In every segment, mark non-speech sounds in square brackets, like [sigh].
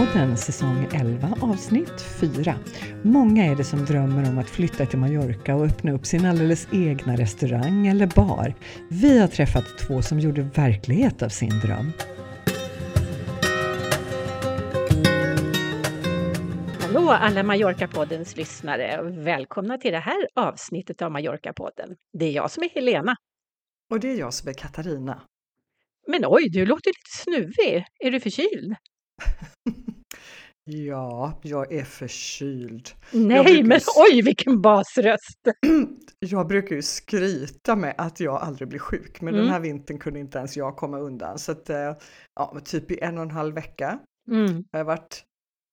Mallorca-podden säsong 11 avsnitt 4. Många är det som drömmer om att flytta till Mallorca och öppna upp sin alldeles egna restaurang eller bar. Vi har träffat två som gjorde verklighet av sin dröm. Hallå alla Mallorca-poddens lyssnare! Välkomna till det här avsnittet av Mallorca-podden. Det är jag som är Helena. Och det är jag som är Katarina. Men oj, du låter lite snuvig. Är du förkyld? Ja, jag är förkyld. Nej, men oj vilken basröst! [clears throat] jag brukar ju skryta med att jag aldrig blir sjuk, men mm. den här vintern kunde inte ens jag komma undan. Så att, eh, ja, typ i en och en halv vecka mm. har jag varit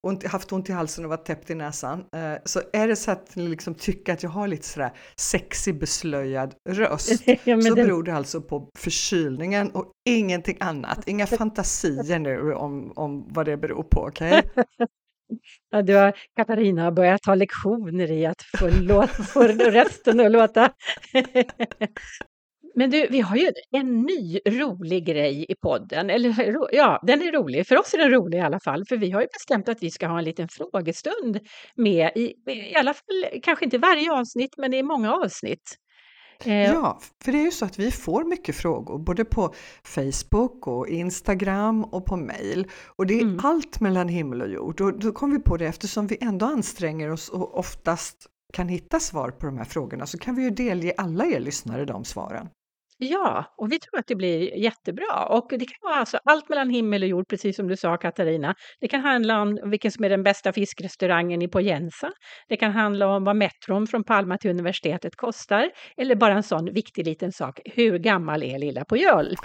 ont, haft ont i halsen och varit täppt i näsan. Eh, så är det så att ni liksom tycker att jag har lite sådär sexig beslöjad röst [laughs] ja, så det... beror det alltså på förkylningen och ingenting annat. Inga [laughs] fantasier nu om, om vad det beror på, okej? Okay? [laughs] Ja, du har, Katarina har börjat ta lektioner i att få, låt, få rösten att låta Men du, vi har ju en ny rolig grej i podden. Eller ja, den är rolig. För oss är den rolig i alla fall. För vi har ju bestämt att vi ska ha en liten frågestund med i, i alla fall, kanske inte varje avsnitt, men i många avsnitt. Eh, ja, för det är ju så att vi får mycket frågor både på Facebook och Instagram och på mail. Och det är mm. allt mellan himmel och jord. Och då kom vi på det eftersom vi ändå anstränger oss och oftast kan hitta svar på de här frågorna så kan vi ju delge alla er lyssnare de svaren. Ja, och vi tror att det blir jättebra. Och det kan vara alltså allt mellan himmel och jord, precis som du sa Katarina. Det kan handla om vilken som är den bästa fiskrestaurangen i Poyensa. Det kan handla om vad metron från Palma till universitetet kostar. Eller bara en sån viktig liten sak, hur gammal är lilla Pujol?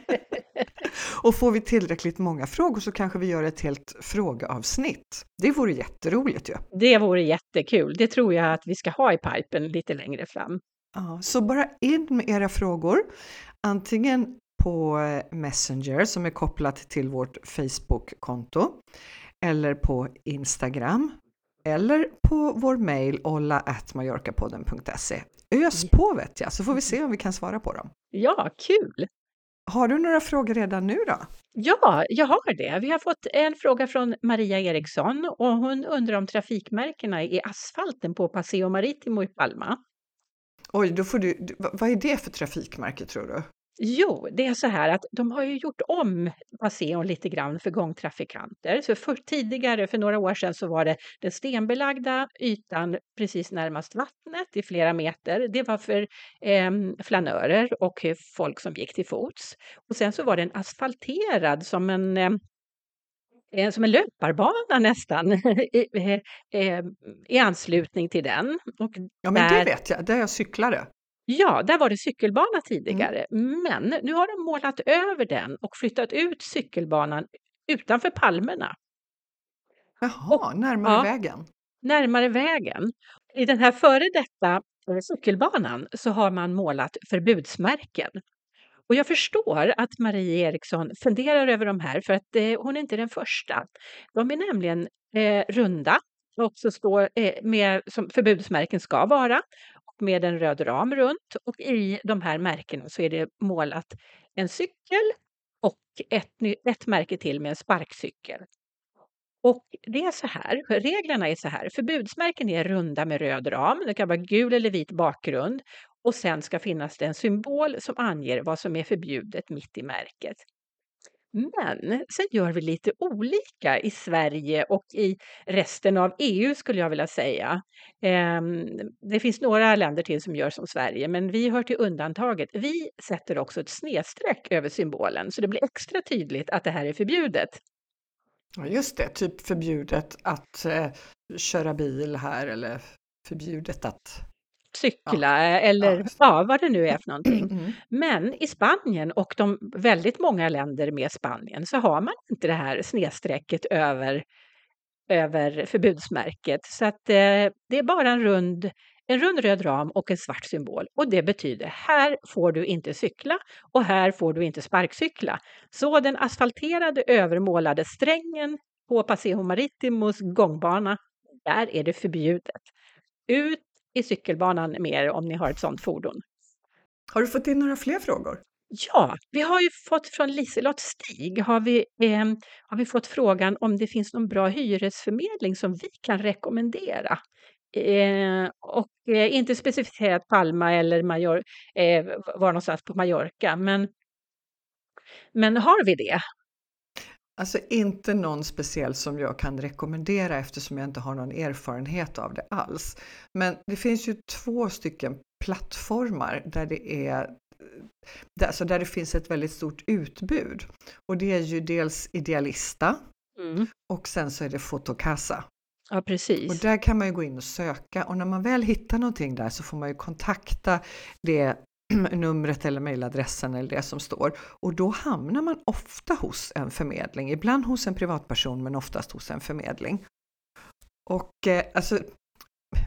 [laughs] och får vi tillräckligt många frågor så kanske vi gör ett helt frågeavsnitt. Det vore jätteroligt ju. Ja. Det vore jättekul. Det tror jag att vi ska ha i pipen lite längre fram. Ja, så bara in med era frågor, antingen på Messenger som är kopplat till vårt Facebook-konto eller på Instagram eller på vår mail olla.mallorcapodden.se. Ös på vet jag, så får vi se om vi kan svara på dem. Ja, kul! Har du några frågor redan nu då? Ja, jag har det. Vi har fått en fråga från Maria Eriksson och hon undrar om trafikmärkena i asfalten på Paseo Maritimo i Palma. Oj, då får du, vad är det för trafikmärke tror du? Jo, det är så här att de har ju gjort om Passeon lite grann för gångtrafikanter. Så för, tidigare, för några år sedan, så var det den stenbelagda ytan precis närmast vattnet i flera meter. Det var för eh, flanörer och folk som gick till fots. Och sen så var den asfalterad som en eh, som en löparbana nästan [laughs] i, eh, i anslutning till den. Och ja, men där, det vet jag, där jag cyklade. Ja, där var det cykelbana tidigare, mm. men nu har de målat över den och flyttat ut cykelbanan utanför palmerna. Jaha, och, närmare ja, vägen? Närmare vägen. I den här före detta cykelbanan så har man målat förbudsmärken och jag förstår att Marie Eriksson funderar över de här för att eh, hon är inte den första. De är nämligen eh, runda och så står eh, med, som förbudsmärken ska vara och med en röd ram runt och i de här märkena så är det målat en cykel och ett, ett märke till med en sparkcykel. Och det är så här, reglerna är så här, förbudsmärken är runda med röd ram, det kan vara gul eller vit bakgrund och sen ska finnas det en symbol som anger vad som är förbjudet mitt i märket. Men sen gör vi lite olika i Sverige och i resten av EU skulle jag vilja säga. Ehm, det finns några länder till som gör som Sverige, men vi hör till undantaget. Vi sätter också ett snedstreck över symbolen så det blir extra tydligt att det här är förbjudet. Ja, just det, typ förbjudet att eh, köra bil här eller förbjudet att cykla ja. eller ja. ja. vad det nu är för någonting. Mm. Men i Spanien och de väldigt många länder med Spanien så har man inte det här snedstrecket över, över förbudsmärket. Så att eh, det är bara en rund, en rund röd ram och en svart symbol. Och det betyder här får du inte cykla och här får du inte sparkcykla. Så den asfalterade övermålade strängen på Paseo Maritimos gångbana, där är det förbjudet. Ut i cykelbanan mer om ni har ett sådant fordon. Har du fått in några fler frågor? Ja, vi har ju fått från Liselott Stig har vi, eh, har vi fått frågan om det finns någon bra hyresförmedling som vi kan rekommendera. Eh, och eh, inte specificerat Palma eller Major, eh, var någonstans på Mallorca, men, men har vi det? Alltså inte någon speciell som jag kan rekommendera eftersom jag inte har någon erfarenhet av det alls. Men det finns ju två stycken plattformar där det är alltså där det finns ett väldigt stort utbud. Och det är ju dels Idealista mm. och sen så är det Fotokassa. Ja, precis. Och där kan man ju gå in och söka och när man väl hittar någonting där så får man ju kontakta det [clears throat] numret eller mejladressen eller det som står och då hamnar man ofta hos en förmedling, ibland hos en privatperson men oftast hos en förmedling. Och eh, alltså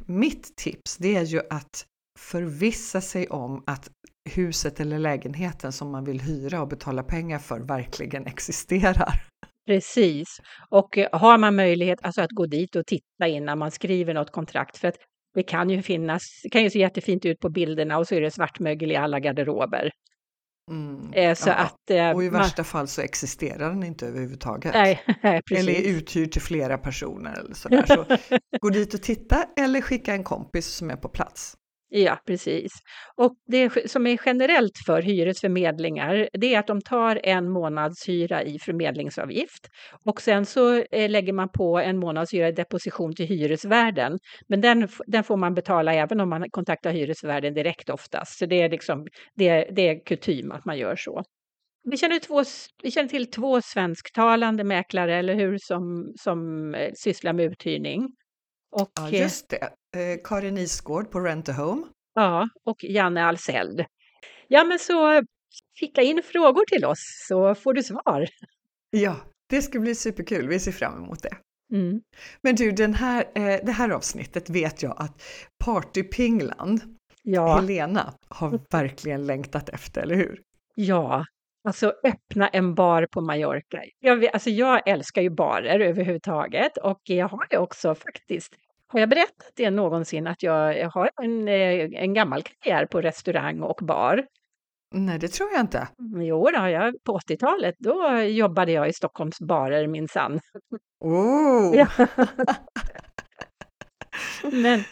mitt tips det är ju att förvissa sig om att huset eller lägenheten som man vill hyra och betala pengar för verkligen existerar. Precis, och eh, har man möjlighet alltså att gå dit och titta innan man skriver något kontrakt, för att det kan ju finnas, det kan ju se jättefint ut på bilderna och så är det svartmögel i alla garderober. Mm, eh, så ja. att, eh, och i värsta man... fall så existerar den inte överhuvudtaget. Nej, [laughs] eller är uthyrd till flera personer eller sådär. Så [laughs] gå dit och titta eller skicka en kompis som är på plats. Ja, precis. Och det som är generellt för hyresförmedlingar, det är att de tar en månadshyra i förmedlingsavgift och sen så eh, lägger man på en månadshyra i deposition till hyresvärden. Men den, den får man betala även om man kontaktar hyresvärden direkt oftast. Så det är, liksom, det, det är kutym att man gör så. Vi känner, två, vi känner till två svensktalande mäklare, eller hur, som, som eh, sysslar med uthyrning. Och, ja, just det. Eh, Karin Isgård på Rent a Home. Ja, och Janne Alseld. Ja, men så skicka in frågor till oss så får du svar. Ja, det ska bli superkul. Vi ser fram emot det. Mm. Men du, den här, eh, det här avsnittet vet jag att Partypingland, ja. Helena, har verkligen längtat efter, eller hur? Ja, Alltså öppna en bar på Mallorca. Jag, alltså jag älskar ju barer överhuvudtaget och jag har ju också faktiskt har jag berättat det någonsin att jag har en, eh, en gammal karriär på restaurang och bar? Nej, det tror jag inte. Mm, jo, då, jag, på 80-talet då jobbade jag i Stockholms barer minsann. Oh. Ja. [laughs] men,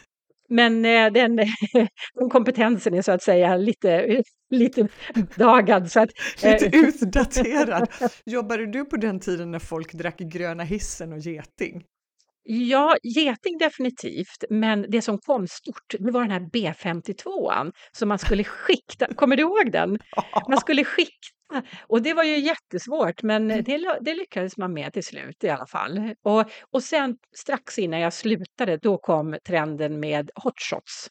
men eh, den, [laughs] den kompetensen är så att säga lite, lite dagad. Så att, lite eh, [laughs] utdaterad. Jobbade du på den tiden när folk drack gröna hissen och geting? Ja, geting definitivt, men det som kom stort, det var den här B52an som man skulle skikta. Kommer du ihåg den? Man [laughs] skulle skikta och det var ju jättesvårt, men mm. det, det lyckades man med till slut i alla fall. Och, och sen strax innan jag slutade, då kom trenden med hotshots.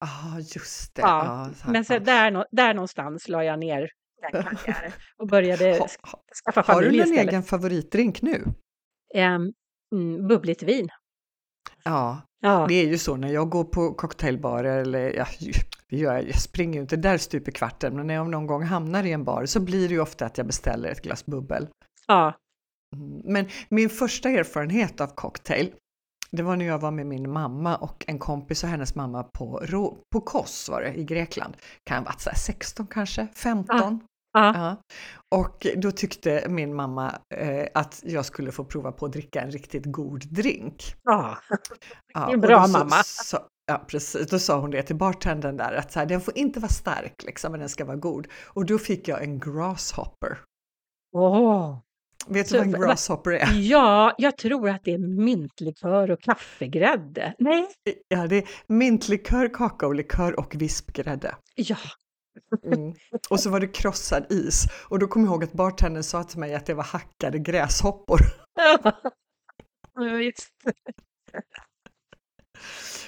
Ja, ah, just det. Ja, ah, men så där, där någonstans la jag ner den karriären och började [laughs] skaffa familj Har du någon egen favoritdrink nu? Um, Mm, bubbligt vin. Ja, ja, det är ju så när jag går på cocktailbarer eller ja, jag springer ju inte där stup i kvarten, men när jag någon gång hamnar i en bar så blir det ju ofta att jag beställer ett glas bubbel. Ja. Mm, men min första erfarenhet av cocktail, det var när jag var med min mamma och en kompis och hennes mamma på, på Kos var det, i Grekland. Kan ha varit 16 kanske, 15. Ja. Och då tyckte min mamma eh, att jag skulle få prova på att dricka en riktigt god drink. Ja, ja en bra mamma. Så, ja, precis. Då sa hon det till bartendern där att så här, den får inte vara stark liksom, men den ska vara god. Och då fick jag en grasshopper. Åh! Vet du vad en grasshopper är? Ja, jag tror att det är mintlikör och kaffegrädde. Nej? Ja, det är mintlikör, kakaolikör och vispgrädde. Ja, Mm. [laughs] Och så var det krossad is och då kom jag ihåg att bartendern sa till mig att det var hackade gräshoppor. [laughs]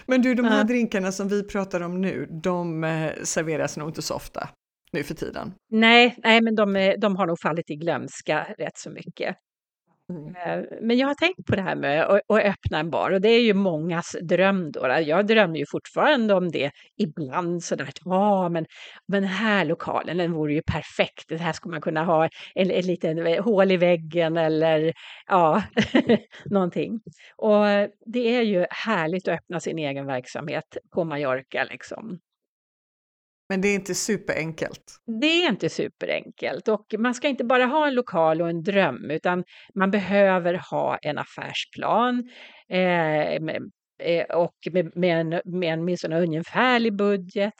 Men du, de här ja. drinkarna som vi pratar om nu, de eh, serveras nog inte så ofta nu för tiden. Nej, nej men de, de har nog fallit i glömska rätt så mycket. Mm. Eh, men jag har tänkt på det här med att, öppna en bar och det är ju mångas dröm. Då. Jag drömmer ju fortfarande om det ibland sådär att men, men den här lokalen den vore ju perfekt. Det här skulle man kunna ha en, en liten eh, hål i väggen eller ja, [laughs] någonting. Och det är ju härligt att öppna sin egen verksamhet på Mallorca liksom. Men det är inte superenkelt. Det är inte superenkelt och man ska inte bara ha en lokal och en dröm utan man behöver ha en affärsplan eh, med, eh, och med, med en, med en åtminstone ungefärlig budget.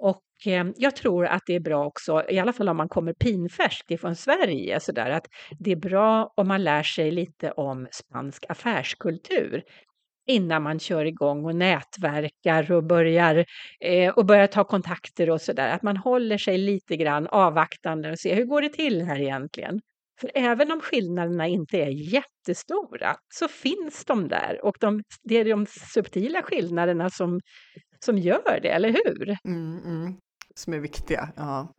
Och eh, jag tror att det är bra också, i alla fall om man kommer pinfärskt ifrån Sverige, så där, att det är bra om man lär sig lite om spansk affärskultur innan man kör igång och nätverkar och börjar, eh, och börjar ta kontakter och sådär. Att man håller sig lite grann avvaktande och ser hur går det till här egentligen? För även om skillnaderna inte är jättestora så finns de där och de, det är de subtila skillnaderna som, som gör det, eller hur? Mm, mm. Som är viktiga, ja.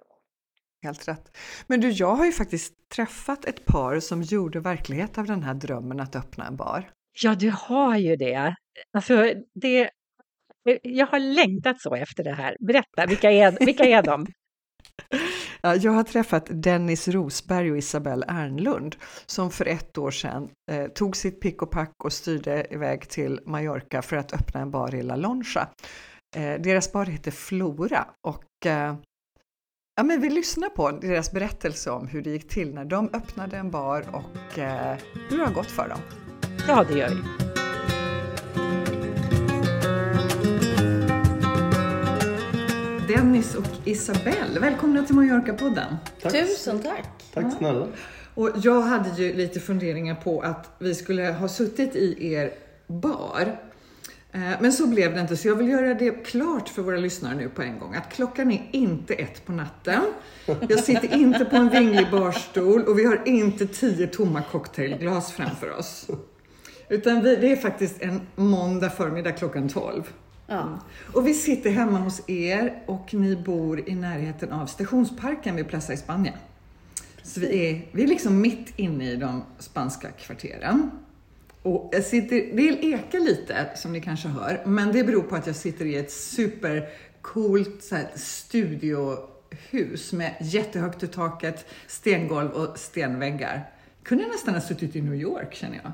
Helt rätt. Men du, jag har ju faktiskt träffat ett par som gjorde verklighet av den här drömmen att öppna en bar. Ja, du har ju det. Alltså, det jag har längtat så efter det här. Berätta, vilka är, vilka är de? [laughs] Ja, jag har träffat Dennis Rosberg och Isabelle Ernlund som för ett år sedan eh, tog sitt pick och pack och styrde iväg till Mallorca för att öppna en bar i La Loncha. Eh, deras bar heter Flora och eh, ja, men vi lyssnar på deras berättelse om hur det gick till när de öppnade en bar och eh, hur det har gått för dem. Ja, det gör vi. Dennis och Isabelle, välkomna till Mallorca-podden. Tusen tack! Tack snälla. Och jag hade ju lite funderingar på att vi skulle ha suttit i er bar. Eh, men så blev det inte, så jag vill göra det klart för våra lyssnare nu på en gång att klockan är inte ett på natten. Jag sitter inte på en vinglig barstol och vi har inte tio tomma cocktailglas framför oss. Utan vi, det är faktiskt en måndag förmiddag klockan 12. Ja. Och vi sitter hemma hos er och ni bor i närheten av stationsparken vid Plaza España. Så vi är, vi är liksom mitt inne i de spanska kvarteren. Och jag sitter, det ekar lite som ni kanske hör, men det beror på att jag sitter i ett supercoolt så här, studiohus med jättehögt i taket, stengolv och stenväggar. Kunde nästan ha suttit i New York känner jag.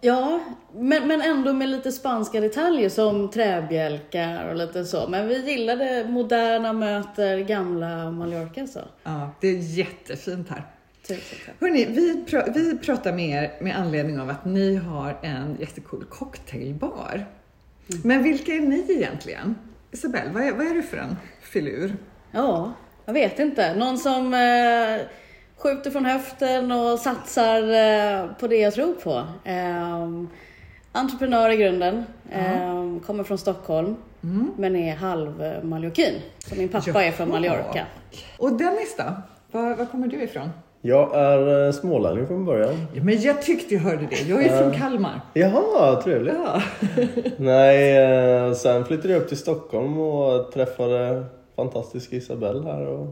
Ja, men, men ändå med lite spanska detaljer som träbjälkar och lite så. Men vi gillade moderna möter gamla Mallorca så. Ja, det är jättefint här. Hörrni, vi, pr vi pratar med er med anledning av att ni har en jättecool cocktailbar. Mm. Men vilka är ni egentligen? Isabelle, vad är, vad är du för en filur? Ja, jag vet inte. Någon som eh skjuter från höften och satsar eh, på det jag tror på. Ehm, entreprenör i grunden, uh kommer från Stockholm, mm. men är halv mallorquin. Så min pappa Jaha. är från Mallorca. Och Dennis då? Var, var kommer du ifrån? Jag är eh, smålänning från början. Ja, men jag tyckte jag hörde det. Jag är från Kalmar. Jaha, trevligt. Ja. [laughs] Nej, sen flyttade jag upp till Stockholm och träffade fantastiska Isabelle här och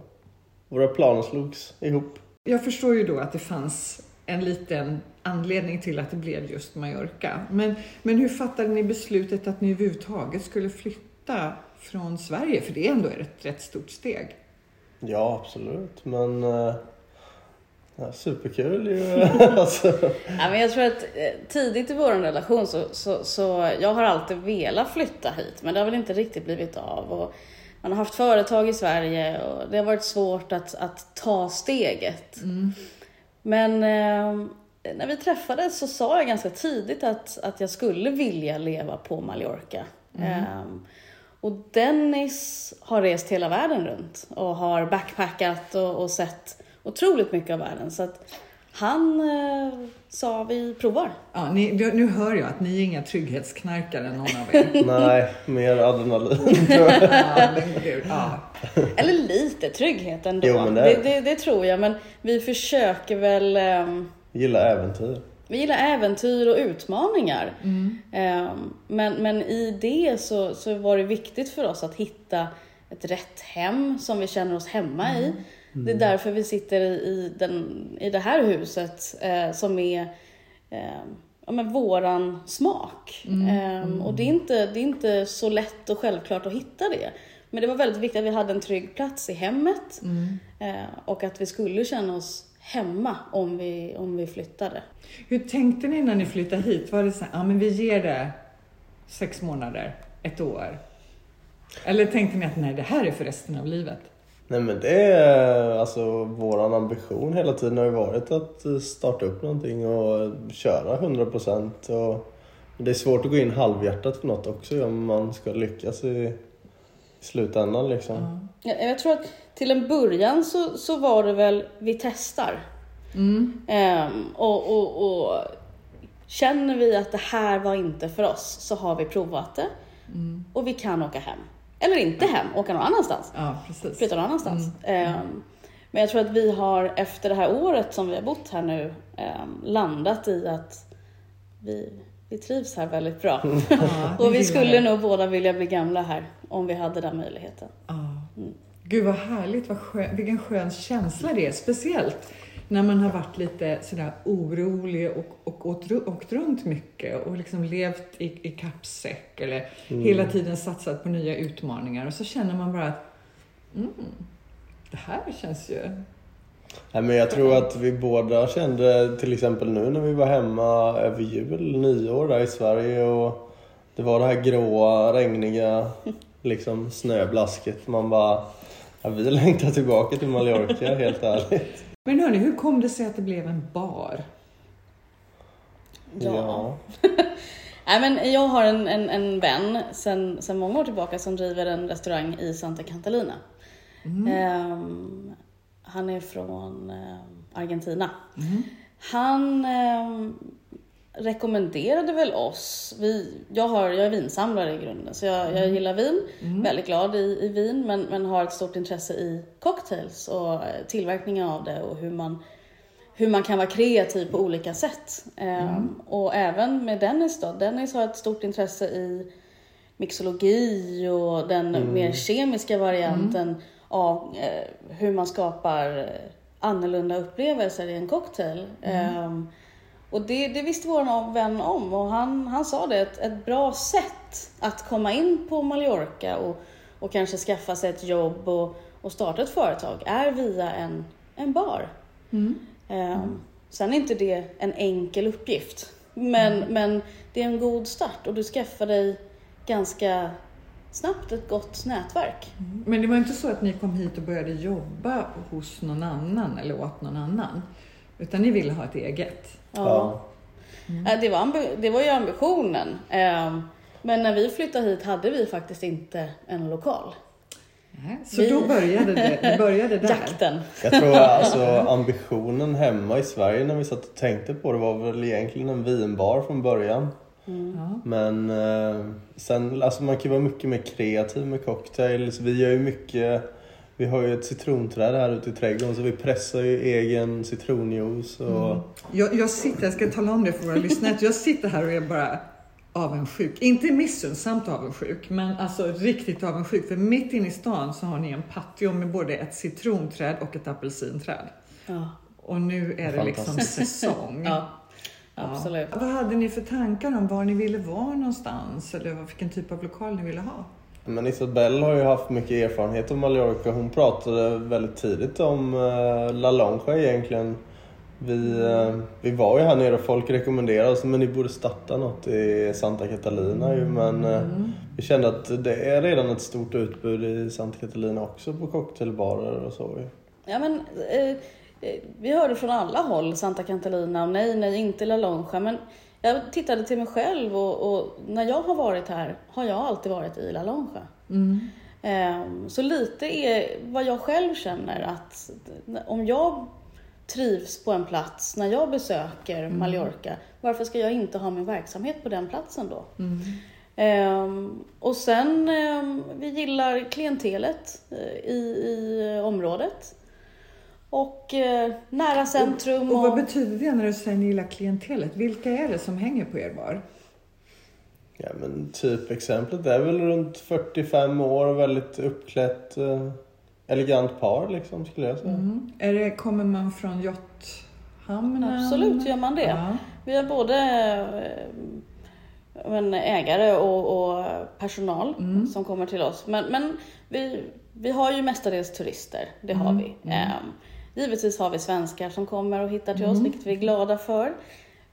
våra planer slogs ihop. Jag förstår ju då att det fanns en liten anledning till att det blev just Mallorca. Men, men hur fattade ni beslutet att ni överhuvudtaget skulle flytta från Sverige? För det är ändå ett rätt stort steg. Ja, absolut. Men äh, ja, superkul ju. [laughs] alltså. ja, men jag tror att eh, tidigt i vår relation så, så, så jag har alltid velat flytta hit, men det har väl inte riktigt blivit av. Och man har haft företag i Sverige och det har varit svårt att, att ta steget. Mm. Men eh, när vi träffades så sa jag ganska tidigt att, att jag skulle vilja leva på Mallorca. Mm. Eh, och Dennis har rest hela världen runt och har backpackat och, och sett otroligt mycket av världen. Så att han eh, sa vi provar. Ja, ni, nu hör jag att ni är inga trygghetsknarkare någon av er. [laughs] Nej, mer adrenalin [laughs] ja, Eller lite trygghet ändå. Jo, men det, det, det, det, tror jag, men vi försöker väl... Um, gilla äventyr. Vi gillar äventyr och utmaningar. Mm. Um, men, men i det så, så var det viktigt för oss att hitta ett rätt hem som vi känner oss hemma mm. i. Det är därför vi sitter i, den, i det här huset eh, som är eh, ja, men våran smak. Mm. Eh, och det är, inte, det är inte så lätt och självklart att hitta det. Men det var väldigt viktigt att vi hade en trygg plats i hemmet mm. Eh, och att vi skulle känna oss hemma om vi, om vi flyttade. Hur tänkte ni när ni flyttade hit? Var det så ja men vi ger det sex månader, ett år? Eller tänkte ni att nej, det här är för resten av livet? Nej men det är alltså våran ambition hela tiden har ju varit att starta upp någonting och köra 100% och det är svårt att gå in halvhjärtat för något också om man ska lyckas i, i slutändan liksom. Ja. Jag tror att till en början så, så var det väl vi testar. Mm. Um, och, och, och, känner vi att det här var inte för oss så har vi provat det mm. och vi kan åka hem. Eller inte hem, åka någon annanstans. Ja, precis. Flytta någon annanstans. Mm. Um, men jag tror att vi har efter det här året som vi har bott här nu um, landat i att vi, vi trivs här väldigt bra. [laughs] Ja, och vi skulle nog båda vilja bli gamla här om vi hade den möjligheten. Ja. Mm. Gud vad härligt, vad skön, vilken skön känsla det är. Speciellt när man har varit lite sådär orolig och, och åkt, åkt runt mycket och liksom levt i, i kappsäck eller mm. hela tiden satsat på nya utmaningar och så känner man bara att mm, det här känns ju Nej, men jag tror att vi båda kände till exempel nu när vi var hemma över jul, nyår där i Sverige och det var det här gråa, regniga liksom snöblasket. Man bara, ja, vi längtar tillbaka till Mallorca helt [laughs] ärligt. Men hörni, hur kom det sig att det blev en bar? Ja. ja. [laughs] Nej, men jag har en, en, en vän sedan sen många år tillbaka som driver en restaurang i Santa Catalina. Mm. Um, han är från um, Argentina. Mm. Han um, rekommenderade väl oss. Vi, jag, har, jag är vinsamlare i grunden, så jag, jag mm. gillar vin. Mm. Väldigt glad i, i vin, men, men har ett stort intresse i cocktails och eh, tillverkningen av det och hur man, hur man kan vara kreativ på olika sätt. Ehm, mm. Um, och även med Dennis då. Dennis har ett stort intresse i mixologi och den mm. mer kemiska varianten mm. av uh, hur man skapar eh, annorlunda upplevelser i en cocktail. Um, och det, det visste vår vän om och han, han sa det, ett, ett bra sätt att komma in på Mallorca och, och kanske skaffa sig ett jobb och, och starta ett företag är via en, en bar. Mm. Um, sen är inte det en enkel uppgift, men, mm. men det är en god start och du skaffar dig ganska snabbt ett gott nätverk. Mm. Men det var inte så att ni kom hit och började jobba hos någon annan eller åt någon annan? Utan ni ville ha ett eget? Ja. Mm. Det, var det var ju ambitionen. Ehm, men när vi flyttade hit hade vi faktiskt inte en lokal. Så vi... då började det, det började där? Jakten. Jag tror alltså ambitionen hemma i Sverige när vi satt och tänkte på det var väl egentligen en vinbar från början. Mm. Men eh, sen, alltså man kan ju vara mycket mer kreativ med cocktails. Vi gör ju mycket vi har ju ett citronträd här ute i trädgården så vi pressar ju egen citronjuice. Och... Mm. Jag, jag sitter, jag ska tala om det för våra lyssnare, jag sitter här och är bara avundsjuk. Inte missunnsamt avundsjuk, men alltså riktigt avundsjuk. För mitt inne i stan så har ni en patio med både ett citronträd och ett apelsinträd. Ja. Och nu är det liksom säsong. [laughs] ja. Absolut. Ja. Vad hade ni för tankar om var ni ville vara någonstans? Eller vilken typ av lokal ni ville ha? Men Isabelle har ju haft mycket erfarenhet av Mallorca. Hon pratade väldigt tidigt om uh, La Longa egentligen. Vi, uh, vi var ju här nere och folk rekommenderade oss men ni borde starta något i Santa Catalina ju. Men uh, mm. vi kände att det är redan ett stort utbud i Santa Catalina också på cocktailbarer och så ju. Ja men vi hörde från alla håll Santa Catalina, nej, nej, inte La Longa. Men jag tittade till mig själv och, och, när jag har varit här har jag alltid varit i La Longe. Mm. Um, så lite är vad jag själv känner att om jag trivs på en plats när jag besöker mm. Mallorca, varför ska jag inte ha min verksamhet på den platsen då? Mm. Um, och sen, um, vi gillar klientelet uh, i, i området och eh, nära centrum. Och, och, vad betyder det när du säger ni gillar klientelet? Vilka är det som hänger på er bar? Ja men typ exemplet är väl runt 45 år och väldigt uppklätt eh, elegant par liksom skulle jag säga. Mm. Är det, kommer man från yachthamnen? Absolut gör man det. Ja. Vi har både eh, en ägare och, och personal mm. som kommer till oss. Men, men vi, vi har ju mestadels turister, det har mm. vi. Um, Givetvis har vi svenskar som kommer och hittar till mm. oss, vilket vi är glada för.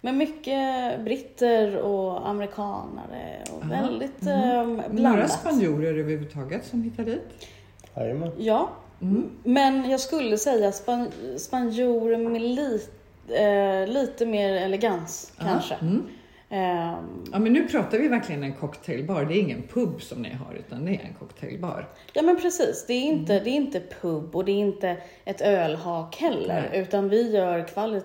med mycket britter och amerikanare och Aha. väldigt mm. eh, blandat. Några spanjorer överhuvudtaget som hittar dit? Jajamän. Ja, mm. men jag skulle säga span spanjorer med lite, eh, lite mer elegans Aha. kanske. Mm. Um, ja men nu pratar vi verkligen en cocktailbar, det är ingen pub som ni har utan det är en cocktailbar. Ja men precis, det är inte, mm. det är inte pub och det är inte ett ölhak heller Nej. utan vi gör kvali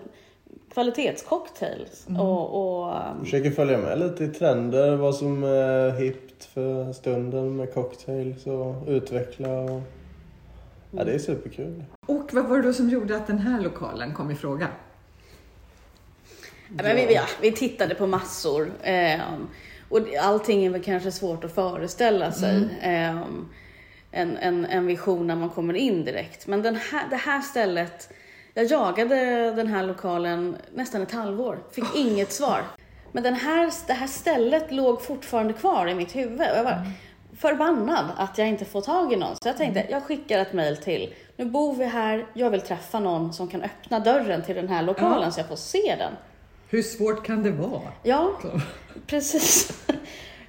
kvalitetscocktails. Mm. Och, och, um... Försöker följa med lite i trender, vad som är hippt för stunden med cocktails och utveckla. Och... Ja det är superkul. Och vad var det då som gjorde att den här lokalen kom i fråga? Ja. Men vi, ja, vi tittade på massor. Eh, och allting är väl kanske svårt att föreställa sig. Mm. Eh, en, en, en vision när man kommer in direkt. Men den här, det här stället, jag jagade den här lokalen nästan ett halvår. Fick oh. inget svar. Men den här, det här stället låg fortfarande kvar i mitt huvud. Och jag var mm. förbannad att jag inte får tag i någon. Så jag tänkte, mm. jag skickar ett mail till. Nu bor vi här, jag vill träffa någon som kan öppna dörren till den här lokalen mm. så jag får se den. Hur svårt kan det vara? Ja, så. precis.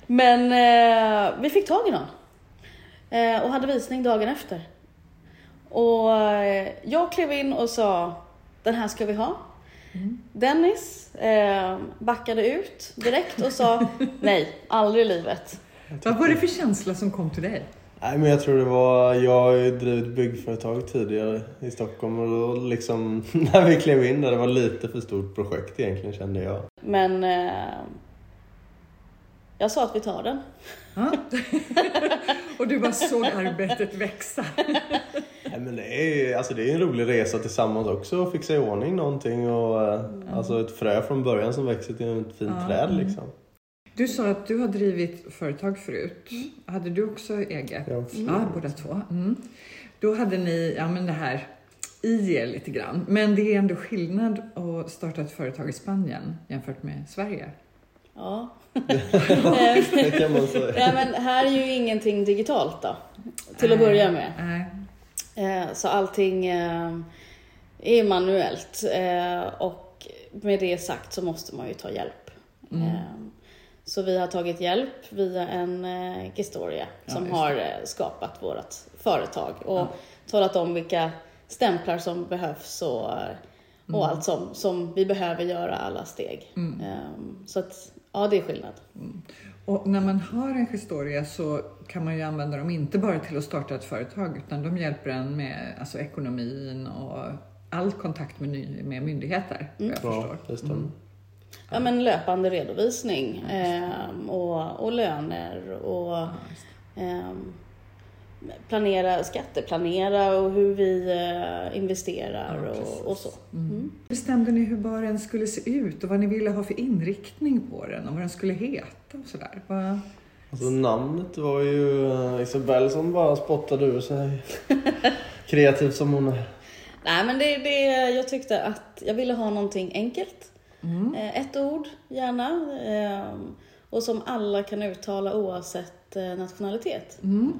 Men eh, vi fick tag i någon. Eh, och hade visning dagen efter. Och eh, jag klev in och sa, den här ska vi ha. Mm. Dennis eh, backade ut direkt och sa, [laughs] nej, aldrig i livet. Vad var det för känsla som kom till dig? Nej, men jag tror det var, jag har ju drivit byggföretag tidigare i Stockholm och då liksom [laughs] när vi klev in där, det var lite för stort projekt egentligen kände jag. Men eh, jag sa att vi tar den. [laughs] och du bara såg arbetet växa. [laughs] Nej, men det, är, alltså det är en rolig resa tillsammans också att fixa i ordning någonting och eh, mm. alltså ett frö från början som växer till ett fint ja. träd liksom. Du sa att du har drivit företag förut. Mm. Hade du också eget? Ja, mm. ja båda två. Mm. Då hade ni ja, men det här i er lite grann. Men det är ändå skillnad att starta ett företag i Spanien jämfört med Sverige. Ja. [laughs] det kan man säga. [laughs] Ja, men här är ju ingenting digitalt då, till att börja med. Äh. Så allting eh, är manuellt eh, och med det sagt så måste man ju ta hjälp. Mm. Så vi har tagit hjälp via en eh, Gestoria som har eh, skapat vårt företag och ja. talat om vilka stämplar som behövs och, och mm. allt som, som vi behöver göra alla steg. Mm. Um, så att, ja, det är skillnad. Mm. Och när man har en Gestoria så kan man ju använda dem inte bara till att starta ett företag utan de hjälper en med alltså, ekonomin och all kontakt med, med myndigheter. Mm. Jag förstår. Ja. Mm. Ja, men löpande redovisning eh, och, och löner och eh, planera, skatteplanera och hur vi eh, investerar ja, och, och, så. Mm. Mm. Bestämde ni hur baren skulle se ut och vad ni ville ha för inriktning på den och vad den skulle heta och sådär? Vad... Alltså namnet var ju eh, Isabelle som bara spottade ur sig. Kreativ som hon är. Nej men det, det, jag tyckte att jag ville ha någonting enkelt. Mm. Eh, ett ord gärna. Ehm, och som alla kan uttala oavsett eh, nationalitet. Mm.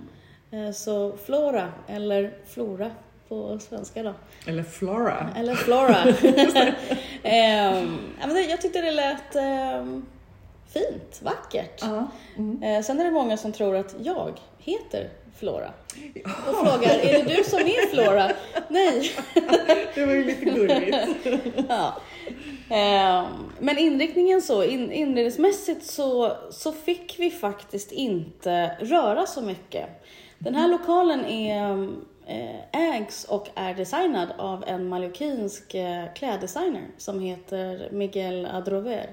Eh, så Flora, eller Flora på svenska då. Eller Flora. Eller Flora. [laughs] [laughs] um, jag tyckte det lät um, fint, vackert. Uh -huh. mm. Sen är det många som tror att jag heter Flora. Och frågar, är det du som är Flora? [laughs] Nej. det var ju lite gulligt. ja. Ehm, men inriktningen så, in, inredningsmässigt så, så fick vi faktiskt inte röra så mycket. Den här lokalen är, eh, ägs och är designad av en mallorquinsk eh, kläddesigner som heter Miguel Adrover.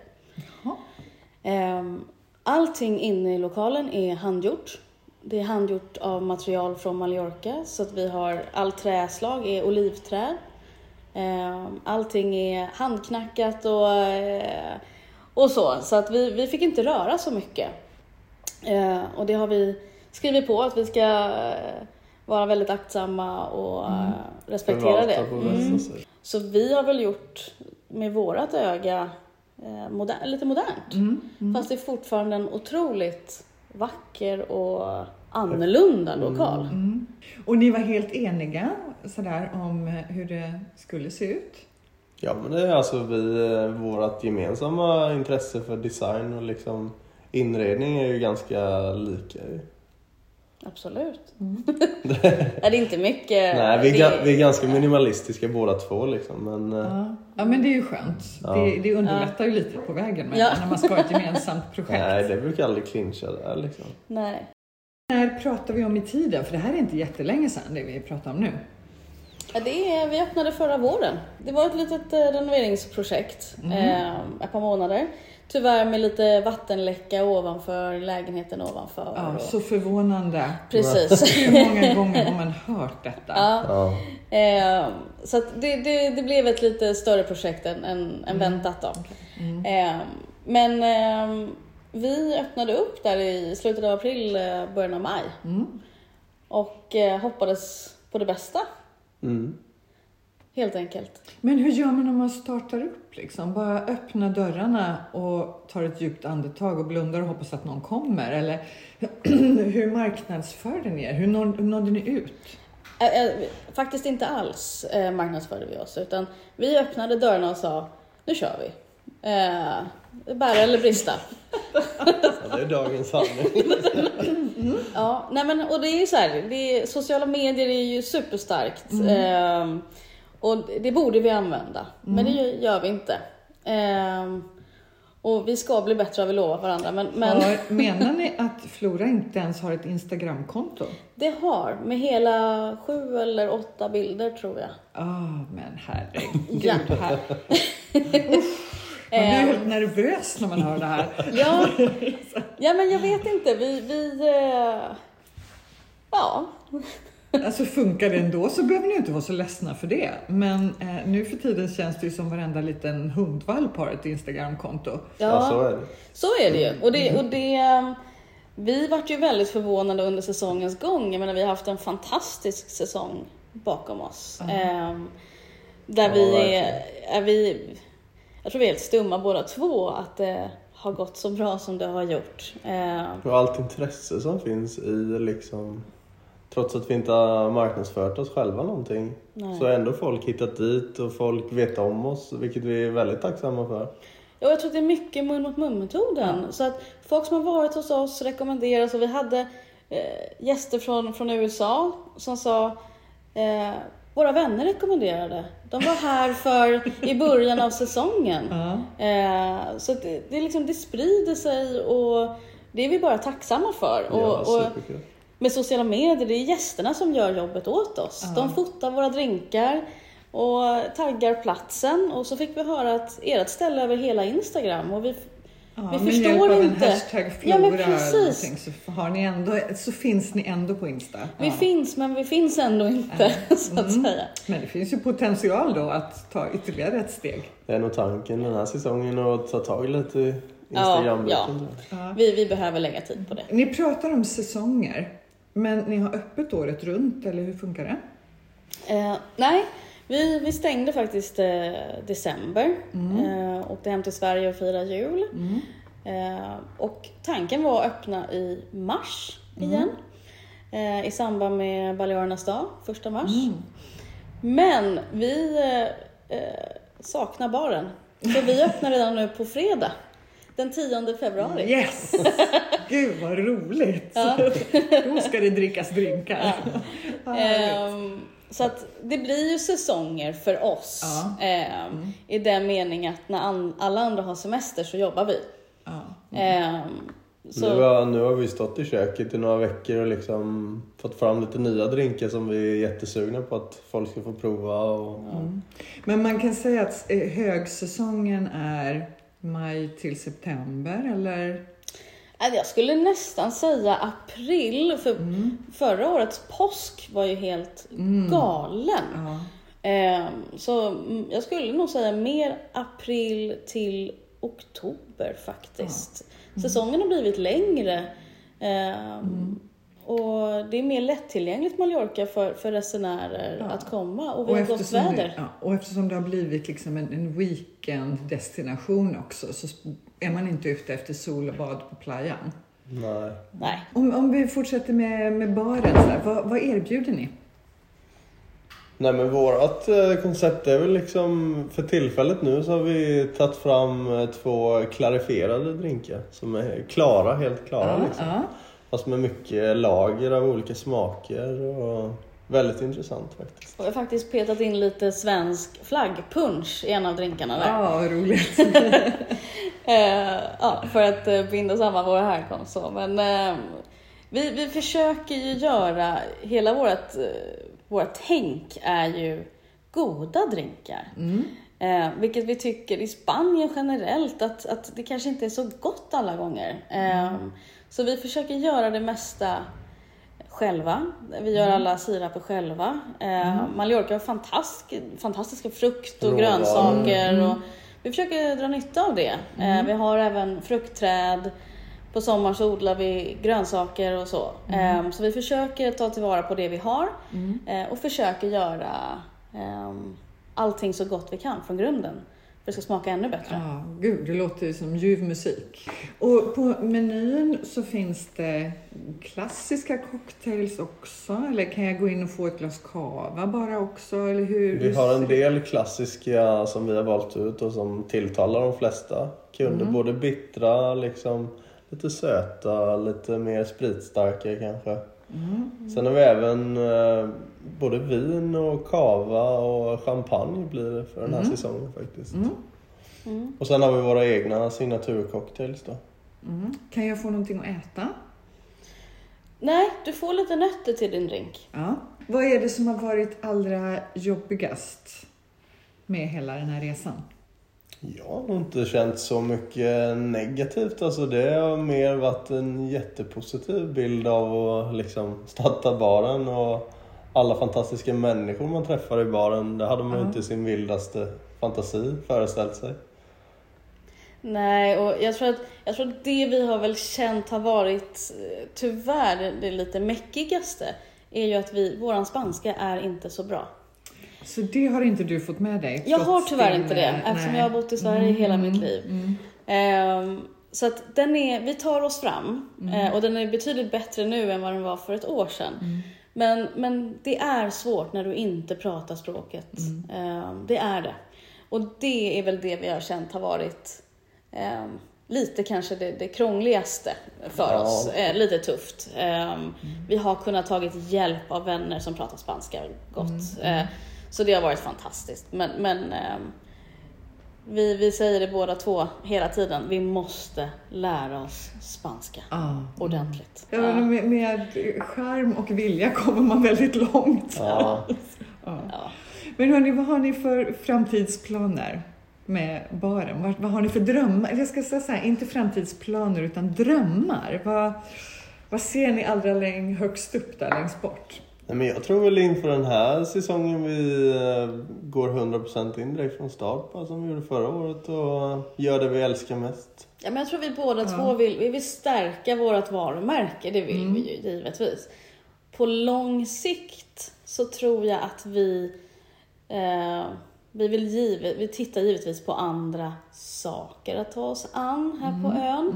Ehm, allting inne i lokalen är handgjort. Det är handgjort av material från Mallorca så att vi har all träslag är olivträd. Ehm, allting är handknackat och, eh, och så, så att vi, vi fick inte röra så mycket. Ehm, och det har vi skrivit på att vi ska eh, vara väldigt aktsamma och mm. Eh, respektera det. Mm. Så vi har väl gjort med vårat öga moder lite modernt. Mm. Mm. Fast det är fortfarande en otroligt vacker och annorlunda lokal. Och ni var helt eniga sådär om hur det skulle se ut? Ja men det är alltså vi, eh, vårt gemensamma intresse för design och liksom inredning är ju ganska lika. Absolut. Mm. [laughs] är det inte mycket? Nej, vi är, det... vi är ganska minimalistiska båda två liksom. Men... Eh, ja. ja men det är ju skönt. Ja. Det, det underlättar ju lite på vägen med, ja. när man ska ha ett gemensamt [laughs] projekt. Nej, det brukar aldrig clincha där liksom. Nej. När pratar vi om i tiden? För det här är inte jättelänge sedan det vi pratar om nu. Ja, det är, vi öppnade förra våren. Det var ett litet eh, renoveringsprojekt, mm. eh, ett par månader. Tyvärr med lite vattenläcka ovanför lägenheten ovanför. Ja, och... så förvånande. Precis. [laughs] Hur många gånger har man hört detta? Ja. ja. Eh, så det, det, det, blev ett lite större projekt än, än, än mm. väntat då. Okay. Mm. Eh, men eh, vi öppnade upp där i slutet av april, eh, början av maj. Mm. Och eh, hoppades på det bästa. Mm. Helt enkelt. Men hur gör man när man startar upp? Liksom? Bara öppna dörrarna och tar ett djupt andetag och blundar och hoppas att någon kommer? Eller [clears throat] hur marknadsförde ni er? Hur nådde ni ut? Faktiskt inte alls marknadsförde vi oss, utan vi öppnade dörrarna och sa nu kör vi. Bära eller brista. ja, det är dagens sanning. mm. [laughs] Ja, nej men och det är ju så här, det sociala medier är ju superstarkt. Mm. Eh, och det borde vi använda, mm. men det gör vi inte. Eh, och vi ska bli bättre, har vi lovat varandra. Men, men... Ja, menar ni att Flora inte ens har ett Instagramkonto? Det har, med hela sju eller åtta bilder tror jag. Ja, oh, men herregud. ja. Här. Man blir helt ehm. nervös när man hör det här. [laughs] ja, [laughs] ja, men jag vet inte. Vi, vi uh... ja. Alltså funkar det ändå så behöver ni inte vara så ledsna för det. Men eh, nu för tiden känns det ju som varenda liten hundvalp har ett Instagramkonto. Ja, ja, så är det. Så är det ju. Och det, och det, ehm, vi vart ju väldigt förvånade under säsongens gång. Jag menar, vi har haft en fantastisk säsong bakom oss. Mm. Eh, där ja, vi är, är vi jag tror vi är helt stumma båda två att det har gått så bra som det har gjort. Eh, och allt intresse som finns i liksom Trots att vi inte har marknadsfört oss själva någonting Nej. så har ändå folk hittat dit och folk vet om oss, vilket vi är väldigt tacksamma för. Ja, jag tror att det är mycket mun mot mun-metoden. Ja. Så att folk som har varit hos oss rekommenderar oss. Och vi hade eh, gäster från, från USA som sa eh, våra vänner rekommenderade. De var här för i början av säsongen. -huh. eh, så det, det, liksom, det sprider sig och det är vi bara tacksamma för. Ja, och, och med sociala medier, det är gästerna som gör jobbet åt oss. -huh. De fotar våra drinkar och taggar platsen och så fick vi höra att ert ställe över hela Instagram och vi Ja, vi med förstår av inte. hashtag flora ja, men precis. så, har ni ändå, så finns ni ändå på Insta. Vi ja. finns, men vi finns ändå inte, mm. [laughs] så att mm. säga. Men det finns ju potential då att ta ytterligare ett steg. Det är nog tanken den här säsongen att ta tag lite i instagram ja, ja. Vi, vi behöver lägga tid på det. Ni pratar om säsonger, men ni har öppet året runt, eller hur funkar det? Eh, nej, vi, vi stängde faktiskt eh, december, mm. eh, åkte hem till Sverige och firade jul. Mm. Eh, och tanken var att öppna i mars mm. igen, eh, i samband med Balearernas dag, första mars. Mm. Men vi eh, eh, saknar baren, så vi öppnar redan nu på fredag. Den 10 februari. Yes! Gud vad roligt! Ja. Då ska det drickas drinkar. Ja. Så att det blir ju säsonger för oss. Ja. Eh, mm. I den meningen att när an alla andra har semester så jobbar vi. Ja. Mm. Eh, så... nu, har, nu har vi stått i köket i några veckor och liksom fått fram lite nya drinkar som vi är jättesugna på att folk ska få prova. Och... Mm. Men man kan säga att eh, högsäsongen är maj till september eller? Jag skulle nästan säga april, för mm. förra årets påsk var ju helt mm. galen. Ja. Ehm, så jag skulle nog säga mer april till oktober faktiskt. Ja. Mm. Säsongen har blivit längre. Ehm, mm. Och det är mer lättillgängligt Mallorca för, för resenärer ja. att komma och vi har gott väder. Det, ja, och eftersom det har blivit liksom en, en weekenddestination också så är man inte ute efter sol och bad på playan. Nej. Nej. Om, om vi fortsätter med, med baren, så här, vad, vad erbjuder ni? Nej men vårat eh, koncept är väl liksom, för tillfället nu så har vi tagit fram eh, två klarifierade drinkar som är klara, helt klara Ja, liksom. ja. Fast med mycket lager av olika smaker och väldigt intressant faktiskt. Och jag har faktiskt petat in lite svensk flaggpunsch i en av drinkarna där. Ja, vad roligt. [laughs] Eh, ja, för att eh, binda samman våra härkomst. Så. Men eh, vi, vi försöker ju göra, hela vårt, eh, vårt tänk är ju goda drinkar. Eh, vilket vi tycker i Spanien generellt att, att det kanske inte är så gott alla gånger. Eh, Så vi försöker göra det mesta själva. Vi gör alla siraper själva. Eh, Mallorca har fantastisk, fantastiska frukt och Råvaror. grönsaker. Och vi försöker dra nytta av det. Eh, vi har även fruktträd. På sommaren så odlar vi grönsaker och så. Eh, så vi försöker ta tillvara på det vi har eh, och försöker göra eh, allting så gott vi kan från grunden. För det ska smaka ännu bättre. Ja, gud, det låter ju som ljuv musik. Och på menyn så finns det klassiska cocktails också, eller kan jag gå in och få ett glas cava bara också, eller hur? Vi har en del klassiska som vi har valt ut och som tilltalar de flesta kunder. Både bittra, liksom, lite söta, lite mer spritstarka kanske. Sen har vi även eh, både vin och kava och champagne blir det för den här säsongen faktiskt. Och sen har vi våra egna signaturcocktails då. Mm. Kan jag få någonting att äta? Nej, du får lite nötter till din drink. Ja. Vad är det som har varit allra jobbigast med hela den här resan? Jag har nog inte känt så mycket negativt. Alltså det har mer varit en jättepositiv bild av att liksom starta baren och alla fantastiska människor man träffar i baren. Det hade man ju inte i sin vildaste fantasi föreställt sig. Nej, och jag tror, att, jag tror att det vi har väl känt har varit, tyvärr, det- lite meckigaste, är ju att vi, våran spanska är inte så bra. Så det har inte du fått med dig? Jag har tyvärr din, inte det, eftersom nej. Mm, jag har bott i Sverige hela mitt liv. Ehm, så att den är, vi tar oss fram Mm. eh, och den är betydligt bättre nu än vad den var för ett år sedan. Mm. Men, men det är svårt när du inte pratar språket. Mm. Ehm, det är det. Och det är väl det vi har känt har varit ehm, lite kanske det, det krångligaste för Ja. oss. Eh, lite tufft. Ehm, Mm. Vi har kunnat tagit hjälp av vänner som pratar spanska gott. Eh, så det har varit fantastiskt. Men, men vi, vi säger det båda två hela tiden. Vi måste lära oss spanska Ja. ordentligt. Ja, men med, med charm och vilja kommer man väldigt långt. Ja. Ja. Ja. Men hörni, vad har ni för framtidsplaner med baren? Vad, vad har ni för drömmar? Eller Jag ska säga så här, inte framtidsplaner utan drömmar. Vad, vad ser ni allra läng, högst upp där längst bort? Nej, men jag tror väl inför den här säsongen vi eh, går 100% in direkt från start bara som vi gjorde förra året och gör det vi älskar mest. Ja, men jag tror vi båda två vill, vi vill stärka vårt varumärke, det vill vi ju givetvis. På lång sikt så tror jag att vi, eh, vi, vill givet, vi tittar givetvis på andra saker att ta oss an här på ön.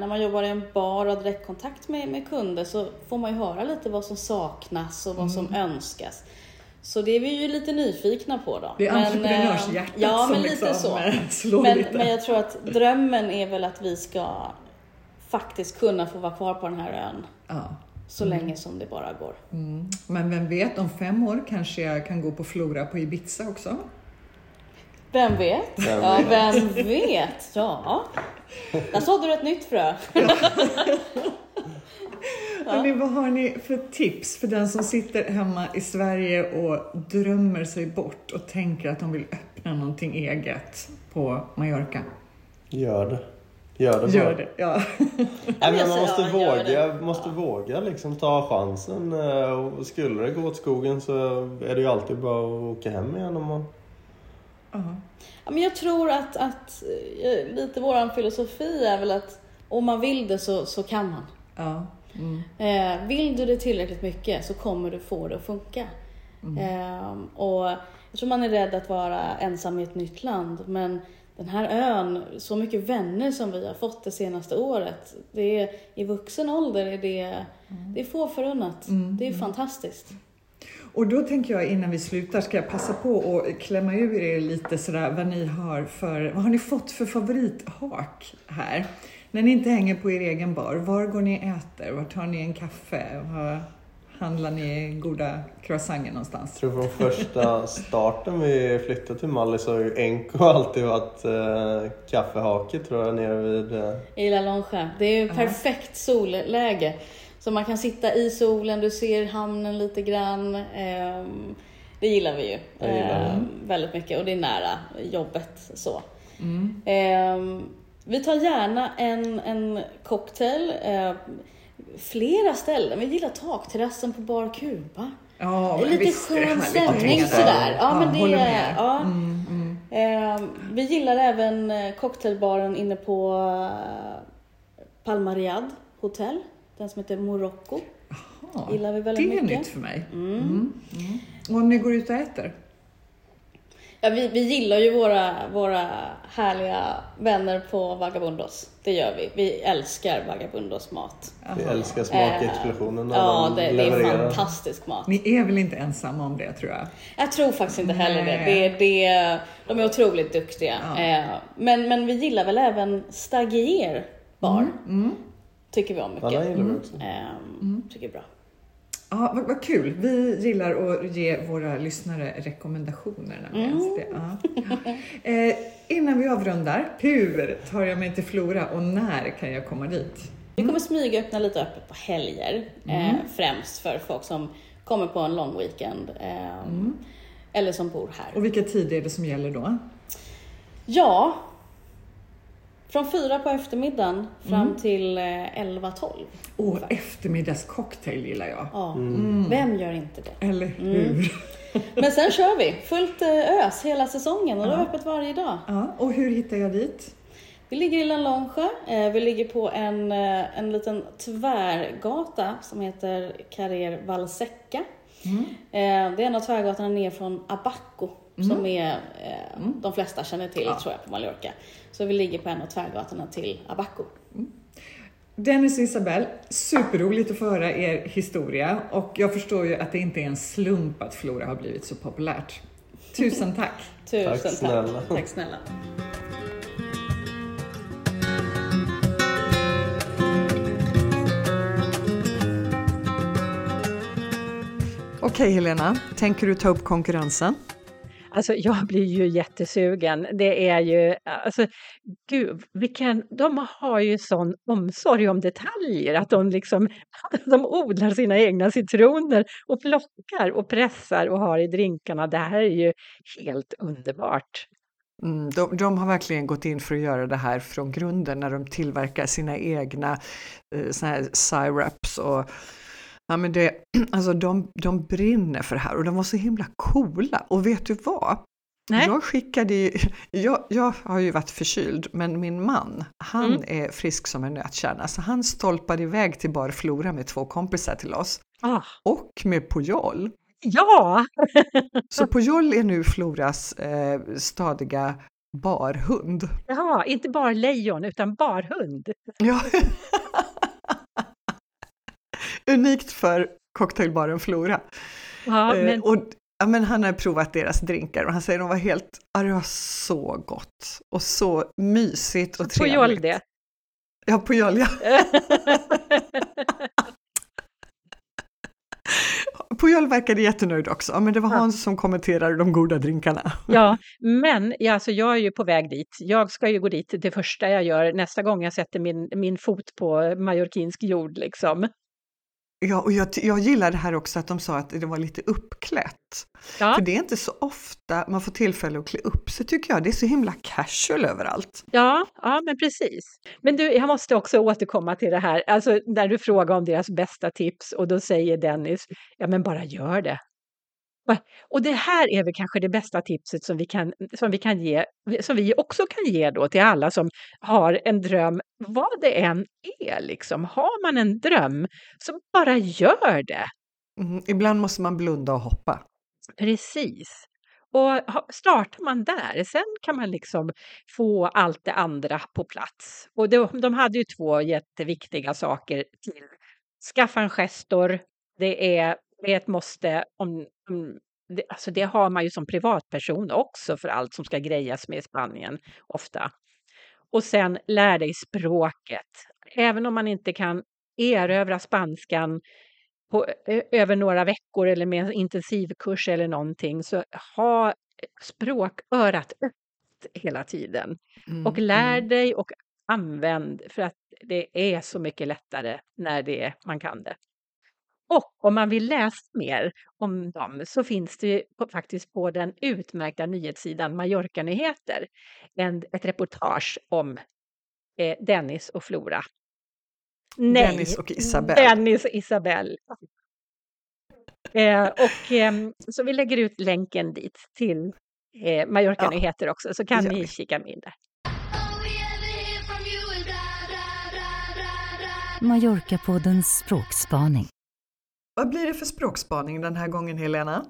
När man jobbar i en bar och har direktkontakt med, med kunder så får man ju höra lite vad som saknas och vad som önskas. Så det är vi ju lite nyfikna på då. Det är Men, eh, entreprenörshjärtat ja, som men lite liksom, så. [laughs] slår Men, lite. men jag tror att drömmen är väl att vi ska faktiskt kunna få vara kvar på den här ön Ja. så länge som det bara går. Mm. Men vem vet, om fem år kanske jag kan gå på Flora på Ibiza också? Vem vet? Vem ja, vet? vem vet? Ja. Där sådde du ett nytt frö. [laughs] Hörrni, vad har ni för tips för den som sitter hemma i Sverige och drömmer sig bort och tänker att de vill öppna någonting eget på Mallorca? Gör det. Gör det bara. [laughs] Gör det, ja. Nej, Jag men man måste ja, våga, måste våga liksom ta chansen. eh, Och skulle det gå åt skogen så är det ju alltid bara att åka hem igen om man... Ja, men jag tror att, att eh, lite våran filosofi är väl att om man vill det så, så kan man. Mm. Eh, vill du det tillräckligt mycket så kommer du få det att funka. Eh, och jag tror man är rädd att vara ensam i ett nytt land, men den här ön, så mycket vänner som vi har fått det senaste året, det är, i vuxen ålder är det, det är få förunnat. Det är fantastiskt. Och då tänker jag innan vi slutar ska jag passa på att klämma ur er lite sådär vad ni har för, vad har ni fått för favorithak här? När ni inte hänger på er egen bar, var går ni och äter? Var tar ni en kaffe? Var handlar ni goda croissanter någonstans? Jag tror från första starten vi flyttade till Mallis så har ju Enko alltid varit eh, kaffehake tror jag nere vid... Eh... I La Longe. Det är ju perfekt solläge. Så man kan sitta i solen, du ser hamnen lite grann. Eh, det gillar vi ju eh, väldigt mycket och det är nära jobbet så. Mm. Eh, vi tar gärna en, en cocktail, eh, flera ställen. Vi gillar takterrassen på Bar Kuba. Ja, det är lite skön stämning sådär. Ja, men det, är, ja. Mm, mm. Eh, vi gillar även eh, cocktailbaren inne på eh, Palmariad hotell. Den som heter Morocco. gillar vi väldigt mycket. Det är nytt för mig. Mm. Mm. mm. Och om ni går ut och äter? Ja, vi, vi gillar ju våra, våra härliga vänner på Vagabundos. Det gör vi. Vi älskar Vagabundos mat. Vi älskar smakexplosionen eh, Ja, det, det, är fantastisk mat. Ni är väl inte ensamma om det tror jag? Jag tror faktiskt inte heller det. det, det de är otroligt duktiga. Ja. Eh, men, men vi gillar väl även Stagier bar. Mm, mm. Tycker vi om mycket. Ja, gillar vi också. Mm. Tycker bra. Ja, vad, vad, kul. Vi gillar att ge våra lyssnare rekommendationer. Mm. Det. Ja. [laughs] Eh, innan vi avrundar, hur tar jag mig till Flora och när kan jag komma dit? Vi kommer smyga öppna lite öppet på helger, mm. eh, främst för folk som kommer på en lång weekend eh, mm. eller som bor här. Och vilka tider är det som gäller då? Ja, från fyra på eftermiddagen fram mm. till 11-12. Eh, Åh, eftermiddagscocktail gillar jag. Ja, mm. vem gör inte det? Eller mm. hur? Mm. [laughs] Men sen kör vi fullt eh, ös hela säsongen och ja. det är öppet varje dag. Ja. Och hur hittar jag dit? Vi ligger i Långsjö. Eh, vi ligger på en, en liten tvärgata som heter Carrer Valsecca. Mm. Det är en av tvärgatorna ner från Abaco mm. som är, mm. de flesta känner till ja. tror jag på Mallorca. Så vi ligger på en av tvärgatorna till Abaco. Mm. Dennis och Isabelle, superroligt att få höra er historia och jag förstår ju att det inte är en slump att Flora har blivit så populärt. Tusen tack! [laughs] Tusen tack! Tack snälla! [laughs] Tack snälla. Okej Helena, tänker du ta upp konkurrensen? Alltså jag blir ju jättesugen. Det är ju, alltså gud, vilken, de har ju sån omsorg om detaljer att de liksom, [laughs] de odlar sina egna citroner och plockar och pressar och har i drinkarna. Det här är ju helt underbart. Mm, de, de, har verkligen gått in för att göra det här från grunden när de tillverkar sina egna eh, såna här syrups och Ja, men det, [clears throat] alltså de, de brinner för det här och de var så himla coola. Och vet du vad? Nej. Jag skickade ju, [laughs] jag, jag har ju varit förkyld, men min man, han mm. är frisk som en nötkärna, så han stolpade iväg till Bar Flora med två kompisar till oss. Ah. Och med Pujol. Ja! [laughs] så Pujol är nu Floras eh, stadiga barhund. Ja, inte bara lejon utan barhund. Ja. [laughs] unikt för cocktailbaren Flora. Ja, eh, men... och, ja, men han har provat deras drinkar och han säger att de var helt, ja, det var så gott och så mysigt och trevligt. Pujol [laughs] det? Ja, Pujol ja. Pujol verkade jättenöjd också, men det var ja. Hans som kommenterade de goda drinkarna. [laughs] Ja, men ja, alltså jag är ju på väg dit. Jag ska ju gå dit det första jag gör nästa gång jag sätter min, min fot på majorkinsk jord. Liksom. Ja, och jag, jag gillar det här också att de sa att det var lite uppklätt. Ja. För det är inte så ofta man får tillfälle att klä upp sig tycker jag. Det är så himla casual överallt. Ja, ja men precis. Men du, jag måste också återkomma till det här, alltså när du frågar om deras bästa tips och då säger Dennis, ja men bara gör det. Och det här är väl kanske det bästa tipset som vi kan, som vi kan ge, som vi också kan ge då till alla som har en dröm, vad det än är liksom. Har man en dröm, så bara gör det. Mm, ibland måste man blunda och hoppa. Precis. Och startar man där, sen kan man liksom få allt det andra på plats. Och de, de hade ju två jätteviktiga saker till. Skaffa en gestor, det är är ett måste om, om det, alltså det har man ju som privatperson också för allt som ska grejas med i Spanien ofta. Och sen lär dig språket. Även om man inte kan erövra spanskan på, över några veckor eller med en intensivkurs eller någonting, så ha språkörat öppet hela tiden. Mm, och lär mm. dig och använd för att det är så mycket lättare när det, man kan det. Och om man vill läsa mer om dem så finns det faktiskt på den utmärkta nyhetssidan Mallorca-nyheter ett reportage om eh, Dennis och Flora. Nej, Dennis och Isabelle. Dennis och Isabelle. Eh, och, eh, så vi lägger ut länken dit till eh, Mallorca-nyheter ja. också, så kan ni kika in där. Mallorca-poddens språkspaning. Vad blir det för språkspaning den här gången, Helena?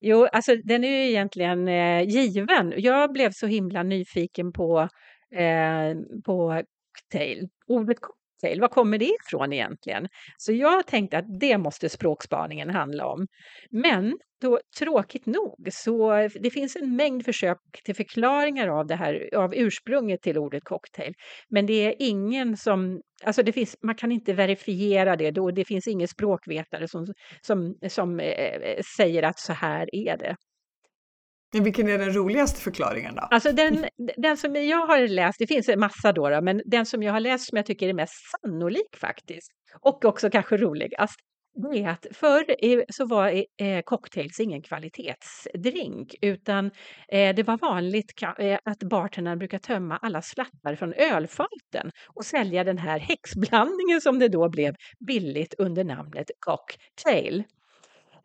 Jo, alltså den är ju egentligen eh, given. Jag blev så himla nyfiken på, eh, på cocktail. Ordet cocktail, var kommer det ifrån egentligen? Så jag tänkte att det måste språkspaningen handla om. Men då, tråkigt nog så det finns en mängd försök till förklaringar av det här, av ursprunget till ordet cocktail. Men det är ingen som, alltså det finns, man kan inte verifiera det då, det finns ingen språkvetare som, som, som eh, eh säger att så här är det. Vilken är den roligaste förklaringen då? Alltså den, den som jag har läst, det finns en massa då, då, men den som jag har läst som jag tycker är mest sannolik faktiskt, och också kanske roligast, det är att förr så var eh, cocktails ingen kvalitetsdrink utan eh, det var vanligt eh, att bartendern brukade tömma alla slattar från ölfaten och sälja den här häxblandningen som det då blev billigt under namnet cocktail.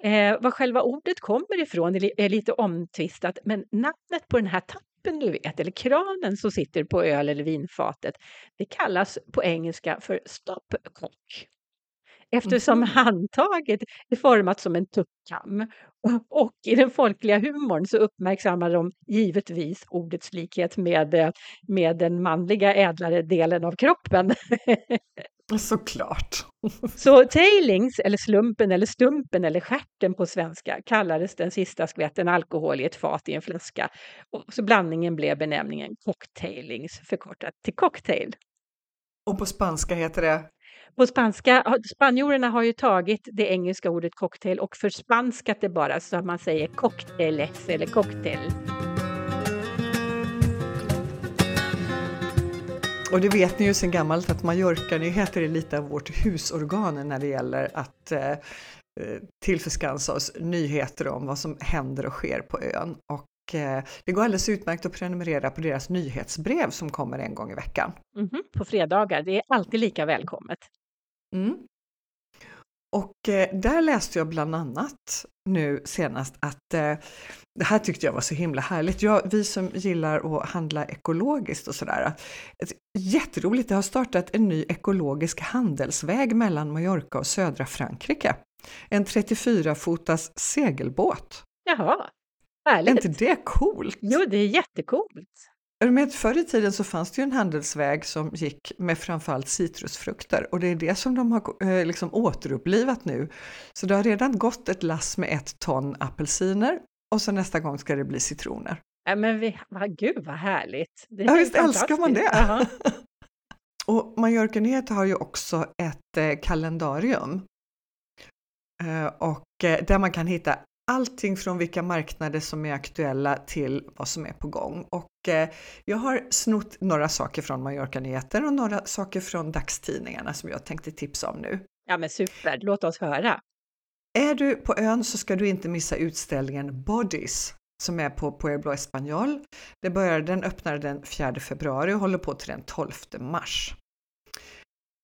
Eh, vad själva ordet kommer ifrån är lite omtvistat, men namnet på den här tappen du vet, eller kranen som sitter på öl eller vinfatet, det kallas på engelska för stopcock. Eftersom mm. handtaget är format som en tuppkam och i den folkliga humorn så uppmärksammar de givetvis ordets likhet med, eh, med den manliga ädlare delen av kroppen. [laughs] Såklart. [laughs] Så tailings, eller slumpen, eller stumpen eller skärten på svenska kallades den sista skvätten alkohol i ett fat i en flaska. Och så blandningen blev benämningen cocktailings, förkortat till cocktail. Och på spanska heter det? På spanska, spanjorerna har ju tagit det engelska ordet cocktail och förspanskat det bara så att man säger cocktailes eller cocktail. Och det vet ni ju sedan gammalt att Mallorca-nyheter är lite av vårt husorgan när det gäller att eh, eh, tillförskansa oss nyheter om vad som händer och sker på ön. Och eh, det går alldeles utmärkt att prenumerera på deras nyhetsbrev som kommer en gång i veckan. Mm -hmm, på fredagar, det är alltid lika välkommet. Mm. Och eh, där läste jag bland annat nu senast att eh, det här tyckte jag var så himla härligt. Jag, vi som gillar att handla ekologiskt och sådär. Jätteroligt, det har startat en ny ekologisk handelsväg mellan Mallorca och södra Frankrike. En 34-fotas segelbåt. Jaha, härligt! Är inte det coolt? Jo, det är jättecoolt. Med förr i tiden så fanns det ju en handelsväg som gick med framförallt citrusfrukter och det är det som de har eh, liksom återupplivat nu. Så det har redan gått ett lass med ett ton apelsiner och så nästa gång ska det bli citroner. Ja, men vi, vad, gud vad härligt! Det ja, visst älskar man det! [laughs] och Mallorca Nyheter har ju också ett eh, kalendarium eh, och eh, där man kan hitta allting från vilka marknader som är aktuella till vad som är på gång. Och eh, jag har snott några saker från Mallorca Nyheter och några saker från dagstidningarna som jag tänkte tipsa om nu. Ja men super, låt oss höra! Är du på ön så ska du inte missa utställningen Bodies som är på Pueblo Español. Det börjar, den öppnar den 4 februari och håller på till den 12 mars.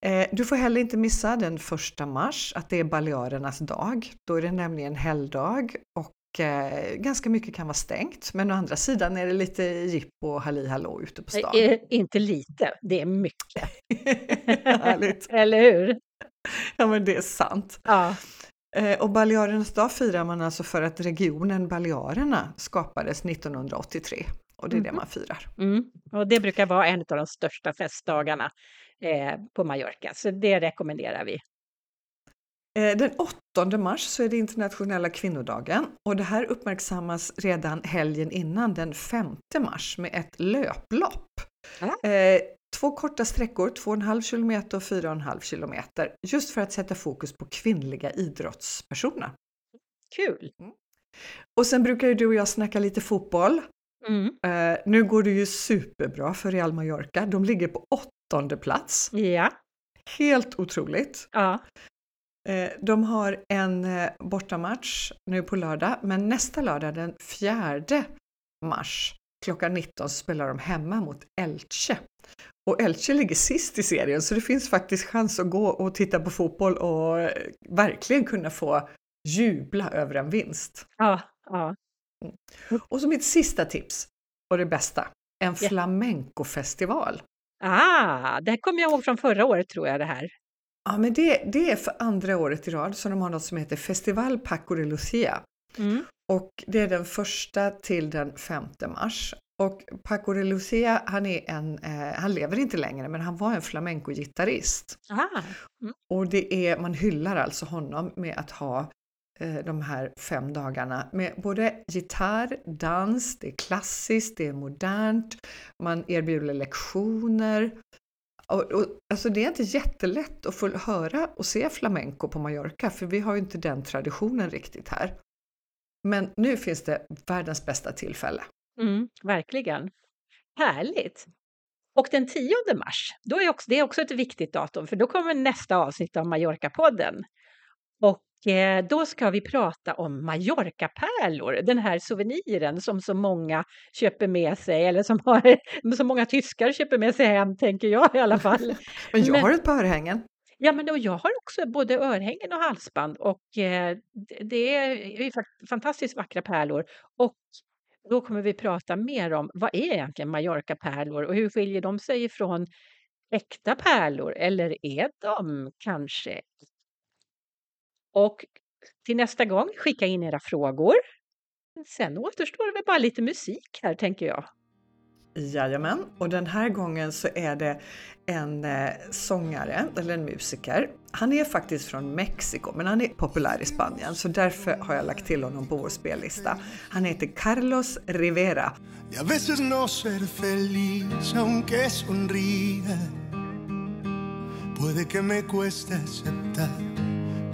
Eh, du får heller inte missa den 1 mars, att det är Balearernas dag. Då är det nämligen helgdag och eh, ganska mycket kan vara stängt. Men å andra sidan är det lite jippo och halli hallå ute på stan. Är inte lite, det är mycket. [laughs] Härligt! [laughs] Eller hur? Ja men det är sant. Ja. Eh, och Balearernas dag firar man alltså för att regionen Balearerna skapades 1983 och det är mm. det man firar. Mm. Och det brukar vara en av de största festdagarna på Mallorca, så det rekommenderar vi. Eh, den 8 mars så är det internationella kvinnodagen och det här uppmärksammas redan helgen innan den 5 mars med ett löplopp. Eh, två korta sträckor, 2,5 km och 4,5 km, just för att sätta fokus på kvinnliga idrottspersoner. Kul! Mm. Och sen brukar ju du och jag snacka lite fotboll. Mm. Uh, nu går det ju superbra för Real Mallorca. De ligger på åttonde plats. Ja. Helt otroligt. Ja. Uh, de har en uh, bortamatch nu på lördag, men nästa lördag den 4 mars klockan 19 så spelar de hemma mot Elche. Och Elche ligger sist i serien så det finns faktiskt chans att gå och titta på fotboll och verkligen kunna få jubla över en vinst. Ja, ja. Mm. Och så mitt sista tips, och det bästa, en yeah. flamencofestival. Ah, det här kommer jag ihåg från förra året tror jag det här. Ja, men det, det är för andra året i rad som de har något som heter Festival Paco de Lucia. Mm. Och det är den första till den 5 mars. Och Paco de Lucia, han, är en, eh, han lever inte längre, men han var en flamenco-gitarrist. Mm. Och det är, man hyllar alltså honom med att ha Eh, de här fem dagarna med både gitarr, dans, det är klassiskt, det är modernt, man erbjuder lektioner. Och, och, alltså det är inte jättelätt att få höra och se flamenco på Mallorca, för vi har ju inte den traditionen riktigt här. Men nu finns det världens bästa tillfälle. Mm, verkligen. Härligt! Och den 10 mars, då är också, det är också ett viktigt datum, för då kommer nästa avsnitt av Mallorca-podden. Eh, då ska vi prata om Mallorca-pärlor, den här souveniren som så många köper med sig, eller som har, [laughs] så många tyskar köper med sig hem, tänker jag i alla fall. [laughs] Men jag Men, har ett par örhängen. Ja, men då, jag har också både örhängen och halsband och eh, det är fantastiskt vackra pärlor. Och då kommer vi prata mer om vad är egentligen Mallorca-pärlor och hur skiljer de sig ifrån äkta pärlor eller är de kanske? Och till nästa gång, skicka in era frågor. Sen återstår det bara lite musik här tänker jag. Jajamän, och den här gången så är det en eh, sångare eller en musiker. Han är faktiskt från Mexiko men han är populär i Spanien så därför har jag lagt till honom på vår spellista. Han heter Carlos Rivera.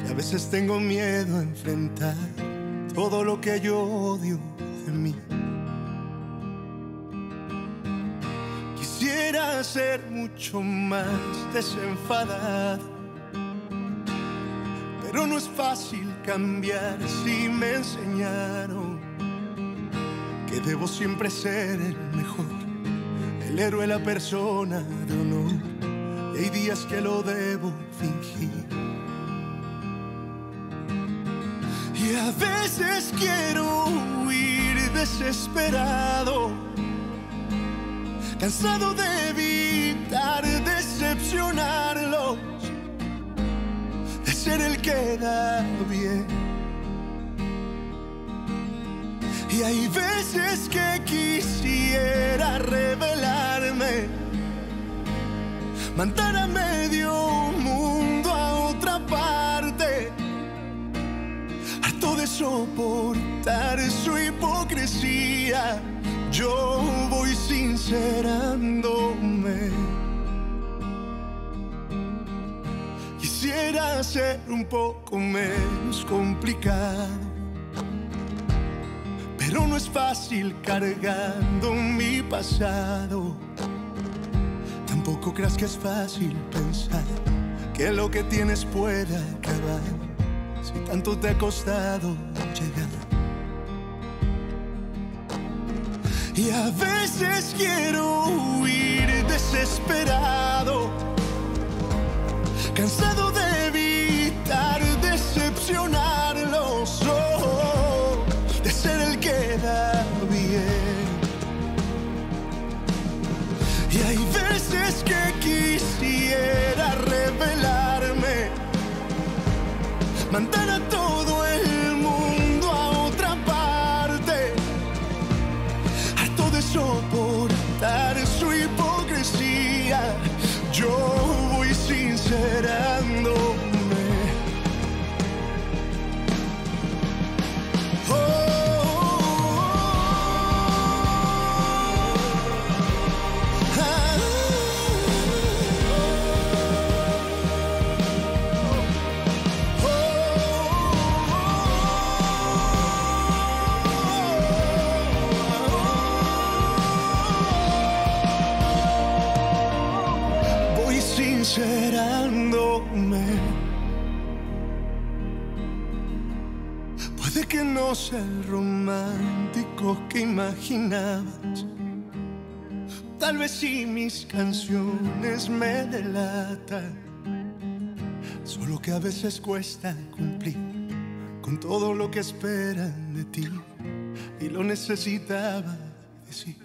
Y a veces tengo miedo a enfrentar Todo lo que yo odio de mí Quisiera ser mucho más desenfadado, pero no es fácil cambiar si me enseñaron que debo siempre ser el mejor, el héroe, la persona de honor. Y hay días que lo debo fingir. Y a veces quiero huir desesperado cansado de evitar decepcionarlos, de ser el que da bien. Y hay veces que quisiera revelarme, mandar a medio soportar su hipocresía yo voy sincerándome. Quisiera ser un poco menos complicado, pero no es fácil cargando mi pasado. Tampoco creas que es fácil pensar que lo que tienes pueda acabar si tanto te ha costado llegar. Y a veces quiero huir desesperado, cansado de evitar decepcionarlos, que imaginabas. Tal vez si mis canciones me delatan. Solo que a veces cuesta cumplir con todo lo que esperan de ti. Y lo necesitaba decir.